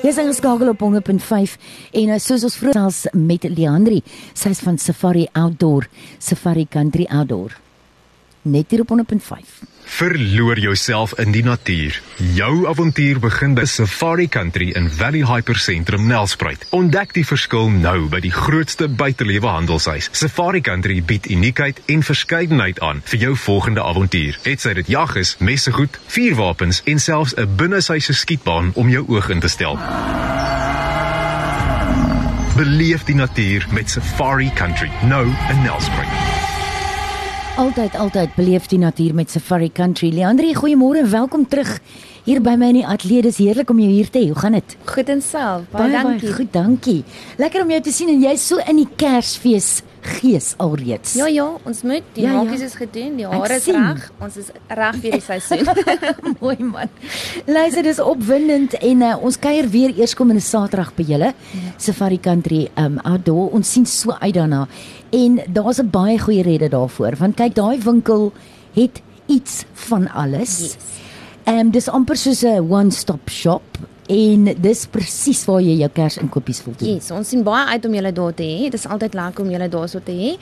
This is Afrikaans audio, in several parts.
Dis ingeskakel op 100.5 en uh, soos ons vroeër met Leandri, sy's van Safari Outdoor, Safari Country Outdoor. Net hier op 100.5. Verloor jouself in die natuur. Jou avontuur begin by Safari Country in Valley Hypersentrum Nelspruit. Ontdek die verskil nou by die grootste buitelewe handelshuis. Safari Country bied uniekheid en verskeidenheid aan vir jou volgende avontuur. Hetsy dit jag is, messegoed, vuurwapens en selfs 'n binneshuise skietbaan om jou oog in te stel. Beleef die natuur met Safari Country nou in Nelspruit. Altyd altyd beleef die natuur met Safari Country. Leandri, goeiemôre en welkom terug hier by my in die ateljee. Dis heerlik om jou hier te hê. Hoe gaan dit? Goed en self. Baie, baie dankie. Baie goed, dankie. Lekker om jou te sien en jy's so in die Kersfees gees alreeds. Ja ja, ons moet die ja, hakies ja. is gedoen, die hare is reg. Ons is reg vir die seisoen. Mooi man. Luister, dis opwindend en uh, ons kuier weer eerskomende Saterdag by julle. Ja. Safari Country um outdoor. Ons sien so uit daarna. En daar's 'n baie goeie rede daarvoor, want kyk, daai winkel het iets van alles. Yes. Ehm um, dis amper soos 'n one-stop shop en dis presies waar jy jou kersinkopies wil doen. Ja, yes, ons sien baie uit om julle daar te hê. Dis altyd lekker om julle daar so te hê.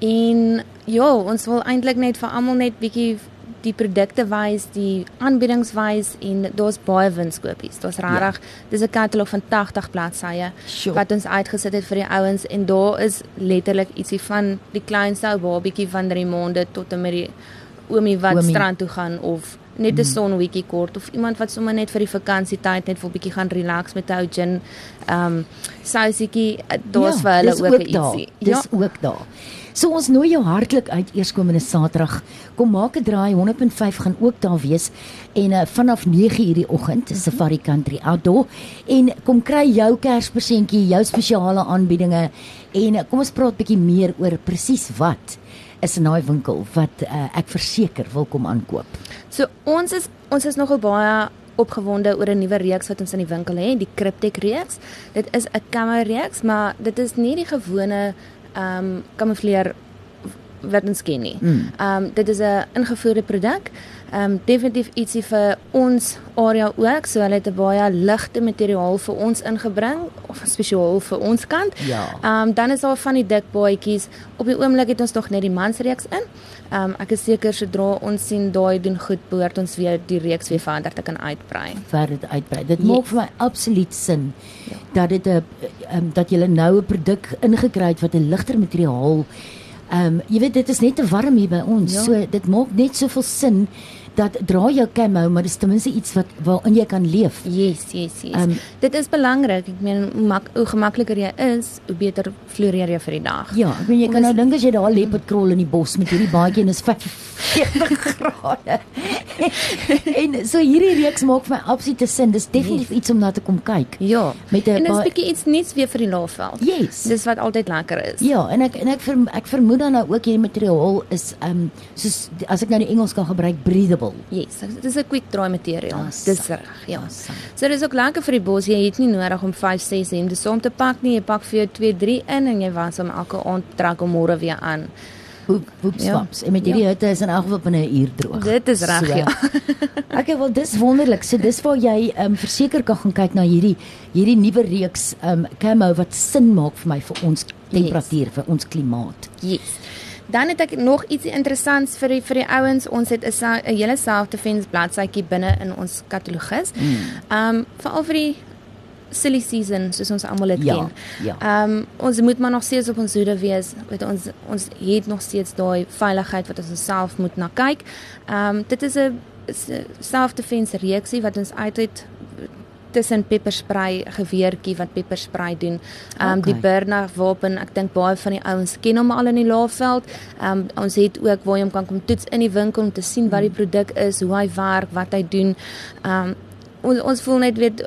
En ja, ons wil eintlik net vir almal net bietjie die produkte wys, die aanbiedings wys en daar's baie winskopies. Daar's regtig, ja. dis 'n katalog van 80 bladsye sure. wat ons uitgesit het vir die ouens en daar is letterlik ietsie van die kleinste ou babietjie van 3 maande tot en met die oomie wat oomie. strand toe gaan of net 'n mm. sonweekie kort of iemand wat sommer net vir die vakansietyd net vir 'n bietjie gaan relax met 'n ou gin. Ehm um, sousietjie, eh, daar's ja, vir hulle ook 'n ietsie. Dis ja. ook daar. So ons nooi jou hartlik uit eerskomende Saterdag. Kom maak 'n draai 100.5 gaan ook daar wees en uh, vanaf 9:00 die oggend is Safari Country Outdoor en kom kry jou Kerspresentjie, jou spesiale aanbiedinge en uh, kom ons praat bietjie meer oor presies wat is in daai winkel wat uh, ek verseker wil kom aankoop. So ons is ons is nogal baie opgewonde oor 'n nuwe reeks wat ons in die winkel het, die Cryptic reeks. Dit is 'n camo reeks, maar dit is nie die gewone ehm um, kamoufleer wat ons ken nie. Hmm. Ehm um, dit is 'n ingevoerde produk. Ehm um, definitief ietsie vir ons area ook. So hulle het 'n baie ligte materiaal vir ons ingebring of spesiaal vir ons kant. Ja. Ehm um, dan is daar van die dik baadjies. Op die oomblik het ons nog net die mansreeks in. Ehm um, ek is seker sodra ons sien daai doen goed, behoort ons weer die reeks weer verder te kan uitbrei. Verder uitbrei. Dit yes. maak vir my absoluut sin ja. dat dit 'n um, dat jy nou 'n produk ingekry het wat 'n ligter materiaal Ehm um, jy weet dit is net te warm hier by ons. Ja. So dit maak net soveel sin dat dra jou camo, maar dis ten minste iets wat waarin jy kan leef. Yes, yes, yes. Um, dit is belangrik. Ek meen mak, hoe gemakliker jy is, hoe beter floreer jy vir die dag. Ja, ek meen jy kan nou dink as jy daar met krol in die bos met hierdie baadjie en is 40 grade. en so hierdie reeks maak vir my absolute sin. Dis definitief iets om na te kom kyk. Ja. Met 'n En dit is bietjie iets nuuts weer vir die laafveld. Yes. Dis wat altyd lekker is. Ja, en ek en ek ver, ek vermoed dan nou ook hierdie materiaal is ehm um, soos as ek nou die Engels kan gebruik breathable breathable. Yes, dit is 'n quick dry materiaal. Ah, dis reg, ja. So dit is ook lekker vir die bos. Jy het nie nodig om 5, 6 hemde saam te pak nie. Jy pak vir jou 2, 3 in en jy was om elke aand trek om môre weer aan. Hoep, hoep, ja. swaps. En met hierdie ja. hitte is in elk geval binne 'n uur droog. Dit is reg, so. ja. Ek wil dis wonderlik. So dis waar jy ehm um, verseker kan gaan kyk na hierdie hierdie nuwe reeks ehm um, camo wat sin maak vir my vir ons temperatuur, yes. vir ons klimaat. Yes. Dan het ek nog iets interessants vir die, vir die ouens. Ons het 'n hele self-defense bladsytjie binne in ons katalogus. Ehm mm. um, veral vir die silly season soos ons almal dit ja, ken. Ja. Ehm um, ons moet maar nog steeds op ons hoede wees. Weet ons ons het nog steeds daai veiligheid wat ons self moet na kyk. Ehm um, dit is 'n self-defense reeksie wat ons altyd tussen pepperspray geweertjie wat pepperspray doen. Ehm um, okay. die burner wapen, ek dink baie van die ouens ken hom al in die laafveld. Ehm um, ons het ook waar jy hom kan kom toets in die winkel om te sien wat die produk is, hoe hy werk, wat hy doen. Ehm um, ons ons voel net weet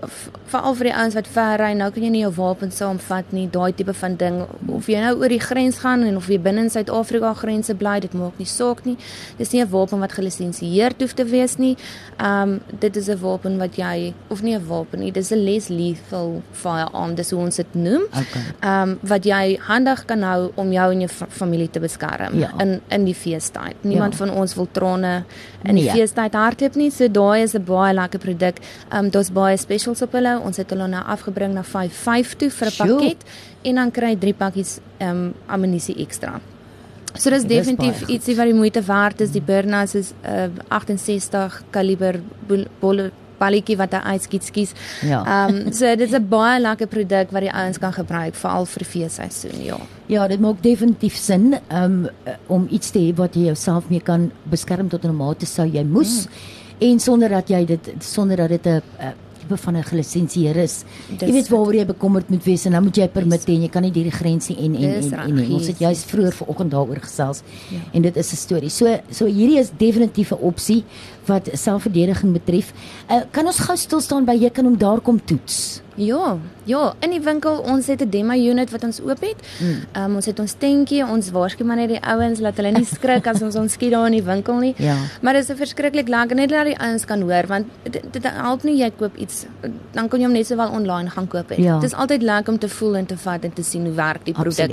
veral vir die ouens wat ver ry nou kan jy nie jou wapen saamvat nie daai tipe van ding of jy nou oor die grens gaan en of jy binne in Suid-Afrika grense bly dit maak nie saak nie dis nie 'n wapen wat gelisensieerd hoef te wees nie um dit is 'n wapen wat jy of nie 'n wapen nie dis 'n less lethal firearm dis hoe ons dit noem okay. um wat jy handig kan hou om jou en jou familie te beskerm ja. in in die feestyd niemand ja. van ons wil trane in die nee. feestyd hardloop nie so daai is 'n baie lekker produk Ehm um, daar's baie specials op hulle. Ons het hulle nou afgebring na 55 toe vir 'n pakket en dan kry jy 3 pakkies ehm um, ammunisie ekstra. So dis definitief ietsie wat die moeite werd is. Die Burnous is 'n uh, 68 kaliber bolle balletjie wat hy uitskiet skies. Ja. Ehm um, so dit is 'n baie lekker produk wat die ouens kan gebruik veral vir feesseisoen, ja. Ja, dit maak definitief sin um, om iets te hê wat jy jouself mee kan beskerm tot 'n mate sou jy moes mm. En sonder dat jy dit sonder dat dit 'n 'n tipe van 'n gelisensieer is. Dis jy weet waaroor jy bekommerd moet wees en dan moet jy permitte en jy kan nie hierdie grense en en en, reg, en, en ons het yes, vroeër vanoggend daaroor gesels Ja. en dit is 'n storie. So so hierdie is definitief 'n opsie wat selfverdediging betref. Uh, kan ons gou stil staan by jy kan hom daar kom toets. Ja, ja, in die winkel ons het 'n demo unit wat ons oop het. Ehm um, ons het ons tentjie, ons waarsku maar net die ouens laat hulle nie skrik as ons ons skiet daar in die winkel nie. Ja. Maar dit is 'n verskriklik lekker net dat die ouens kan hoor want dit, dit help nie jy koop iets dan kan jy hom net sowel online gaan koop het. Ja. Dit is altyd lekker om te voel en te vat en te sien hoe werk die produk.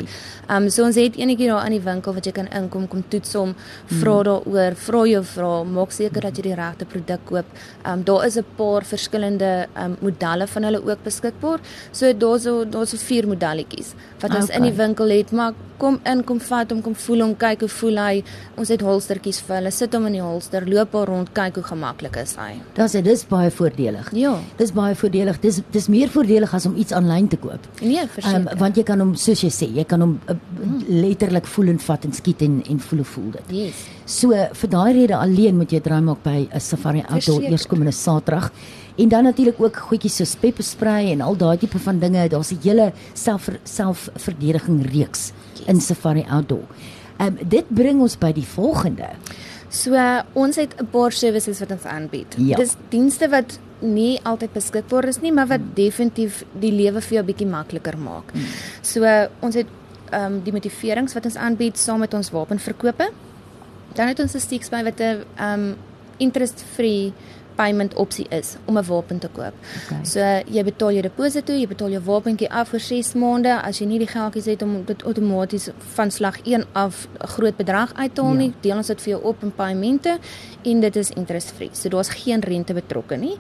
Ehm um, so ons het enetjie daar in die winkel wat jy kan inkom, kom toets hom, vra daaroor, vra jou vra, maak seker dat jy die regte produk koop. Ehm um, daar is 'n paar verskillende ehm um, modelle van hulle ook beskikbaar. So daar's daar's so vier modelletjies wat ons in die Okay. winkel het, maar kom in, kom vat hom, kom voel hom, kyk hoe voel hy. Ons het holstertjies vir hulle. Sit hom in die holster, loop daar rond, kyk hoe gemaklik is hy. Dis dis baie voordelig. Ja. Dis baie voordelig. Dis dis meer voordelig as om iets aanlyn te koop. Nee, Um, verseker. want jy kan hom soos jy sê, jy kan hom uh, letterlik voel en vat en skiet en en voel hoe voel dit. yes. So vir daai rede alleen moet jy draai maak by 'n Safari Outdoor Verseker. eerskomende Saterdag. En dan natuurlik ook goedjies soos pepper spray en al daai tipe van dinge. Daar's 'n hele self selfverdediging reeks yes. in Safari Outdoor. Um dit bring ons by die volgende. So uh, ons het 'n paar services wat ons aanbied. Ja. Dis dienste wat nie altyd beskikbaar is nie, maar wat definitief die lewe vir jou bietjie makliker maak. Mm. So uh, ons het ehm um, die motiverings wat ons aanbied saam met ons wapenverkope. Dan het ons 'n Stixby wat 'n um, interest-free payment opsie is om 'n wapen te koop. Okay. So jy betaal jou deposito, jy betaal jou wapentjie af vir 6 maande. As jy nie die geldjies het om dit outomaties van slag 1 af 'n groot bedrag uit te haal Ja. nie, deel ons dit vir jou op in paemente en dit is interest-free. So daar's geen rente betrokke nie.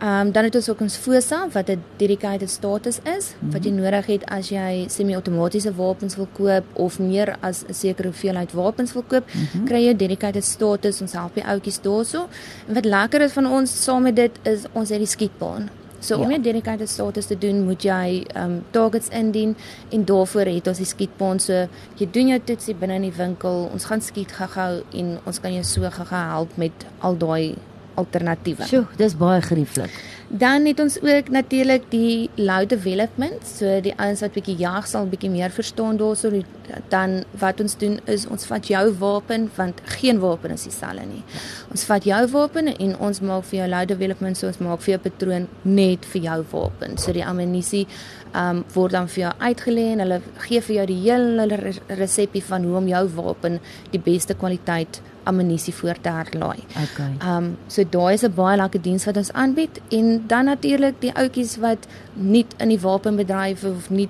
Ehm um, dan het ons ook ons FOSA wat 'n dedicated status is Mhm. wat jy nodig het as jy semi-outomatiese wapens wil koop of meer as 'n sekere hoeveelheid wapens wil koop, Mhm. kry jy dedicated status. Ons help die ouetjies daarso. En wat lekker is van ons saam met dit is ons het die skietbaan. So Ja. om jou dedicated status te doen, moet jy ehm um, targets indien en daarvoor het ons die skietbaan. So jy doen jou toetsie binne in die winkel. Ons gaan skiet gou-gou en ons kan jou so gou-gou help met al daai alternatiewe. Sjoe, dis baie gerieflik. Dan het ons ook natuurlik die loud development. So die ouens wat bietjie jag sal bietjie meer verstaan daarso. Die- Dan wat ons doen is ons vat jou wapen want geen wapen is dieselfde nie. Ons vat jou wapen en ons maak vir jou loud development so ons maak vir jou patroon net vir jou wapen. So die ammunisie um word dan vir jou uitgelê en hulle gee vir jou die hele re- resepie van hoe om jou wapen die beste kwaliteit ammunisie voor te herlaai. Okay. Um, so daai is 'n baie lekker diens wat ons aanbied en dan natuurlik die ouetjies wat nie in die wapenbedryf of nie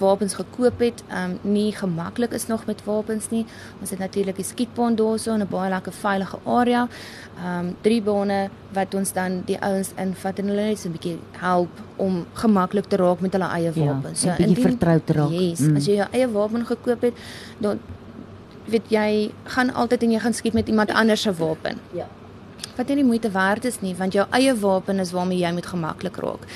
wapens gekoop het, um, nie gemaklik is nog met wapens nie. Ons het natuurlik die skietbaan daarso in 'n baie lekker veilige area. Um, drie bane wat ons dan die ouens invat en hulle net so 'n bietjie help om gemaklik te raak met hulle eie Ja, wapens. en bietjie vertroud te raak. Yes, Mm. as jy jou eie wapen gekoop het, dan weet jy gaan altyd en jy gaan skiet met iemand anders se wapen Ja. wat nie die moeite werd is nie want jou eie wapen is waarmee jy moet gemaklik raak.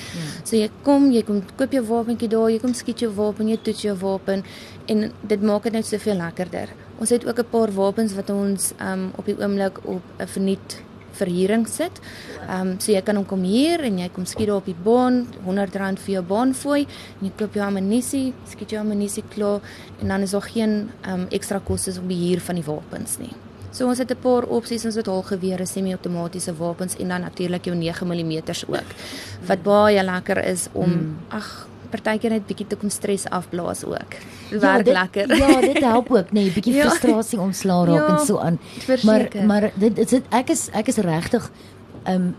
So jy kom, jy kom koop jou wapentjie daar, jy kom skiet jou wapen, jy toets jou wapen en dit maak dit net soveel lekkerder. Ons het ook 'n paar wapens wat ons um op die oomblik op 'n verniet verhuuring sit. Um so jy kan hom kom hier en jy kom skiet daar op die baan, R100 vir jou baanfooi en jy koop jou ammunisie, skiet jou ammunisie klaar en dan is daar geen um ekstra kostes om die huur van die wapens nie. So ons het 'n paar opsies ons het halgewere, semi-outomatiese wapens en dan natuurlik jou 9 mm ook. Wat baie lekker is om mm. Partykeer net bietjie te kom stres afblaas ook. Dit werk dit, lekker. Ja, dit help ook, nee, bietjie Ja. frustrasie ontslaa raak Ja, en so aan. Maar verseker. maar dit dit is ek is ek is regtig um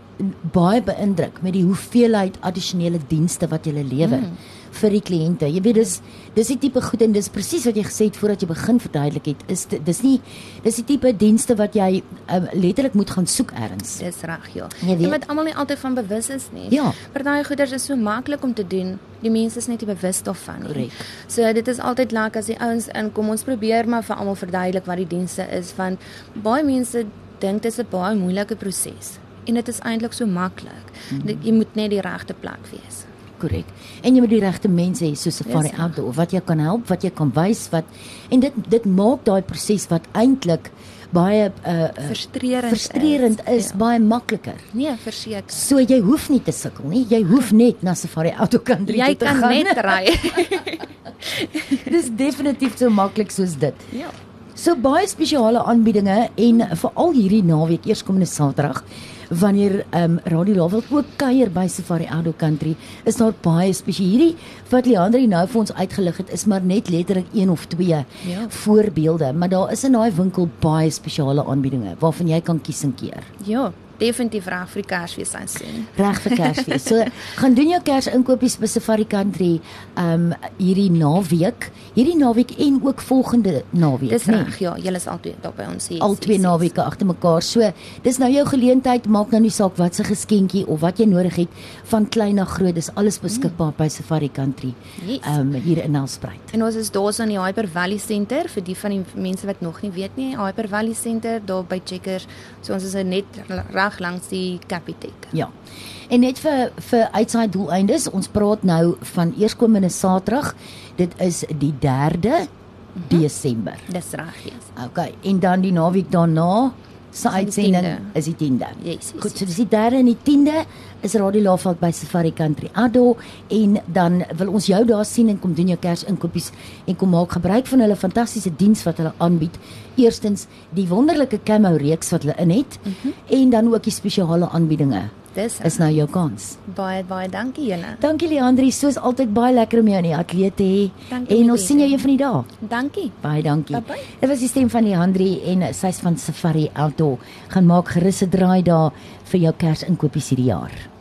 baie beïndruk met die hoeveelheid addisionele dienste wat jy lewer. Mm vir die kliënte. Jy weet dis dis die tipe goed en dis presies wat jy gesê het voordat jy begin verduidelik het. Is dis nie dis die tipe dienste wat jy um, letterlik moet gaan soek elders. Dis reg, ja. Jy moet almal nie altyd van bewus is nie. Ja. Party goeders is so maklik om te doen. Die mense is net nie bewus daarvan nie. Korrek. So dit is altyd lekker as die ouens inkom. Ons probeer maar vir almal verduidelik wat die dienste is want baie mense dink dit is 'n baie moeilike proses en dit is eintlik so maklik. Mm -hmm. Jy moet net die regte plek wees. Korrek. En jy moet die regte mense hê so Safari yes, Outdoor wat jy kan help, wat jy kan wys wat en dit dit maak daai proses wat eintlik baie uh frustrerend frustrerend is, is ja. baie makliker. Nee, verseker. So jy hoef nie te sukkel nie. Jy hoef net na Safari Country jy te gaan. Jy kan net ry. Dis definitief so maklik soos dit. Ja. So baie spesiale aanbiedinge en veral hierdie naweek eerskomende Saterdag wanneer ehm um, Radio Lawel ook kuier by Safari Outdoor Country, is daar baie spesiaal. Hierdie wat Leandri nou vir ons uitgelig het, is maar net letterlik een of twee ja. voorbeelde, maar daar is in daai winkel baie spesiale aanbiedinge waarvan jy kan kies en keer. Ja, definitief reg vir die Kersfees aansien. Reg vir Kersfees. So gaan doen jou Kersinkopies by Safari Country um hierdie naweek, hierdie naweek en ook volgende naweek, Dis reg, nee. ja, julle is altyd daar by ons hier. Al twee naweke agter mekaar. So, dis nou jou geleentheid, maak nou nie saak wat se geskenkie of wat jy nodig het van klein na groot, dis alles beskikbaar mm. by Safari Country. Yes. Um hier in Nelspruit. En ons is daar so in die Hyper Valley Center vir die van die mense wat nog nie weet nie, Hyper Valley Center daar by Checkers. So ons is net reg langs die Capitec. Ja. En net vir vir uitsaai doeleindes, ons praat nou van eerskomende Saterdag. Dit is die 3de mm -hmm. Desember. Dis reg, ja. Yes. Okay, en dan die naweek daarna se uitsending is die 10de. Yes, yes, Goed, so dis die 3de en die 10de is Radio Laveld by Safari Country Ado en dan wil ons jou daar sien en kom doen jou Kersinkopies en kom maak gebruik van hulle fantastiese diens wat hulle aanbied. Eerstens die wonderlike camo reeks wat hulle in het mm -hmm. en dan ook die spesiale aanbiedinge. Dis is nou jou kans. Baie baie dankie julle. Dankie Leandri, soos altyd baie lekker om jou in die ateljee te hê. En ons sien jou een van die dae. Dankie. Baie dankie. Dit was die stem van Leandri en sy's van Safari Outdoor. Gaan maak gerus 'n draai daar vir jou Kersinkopies hierdie jaar.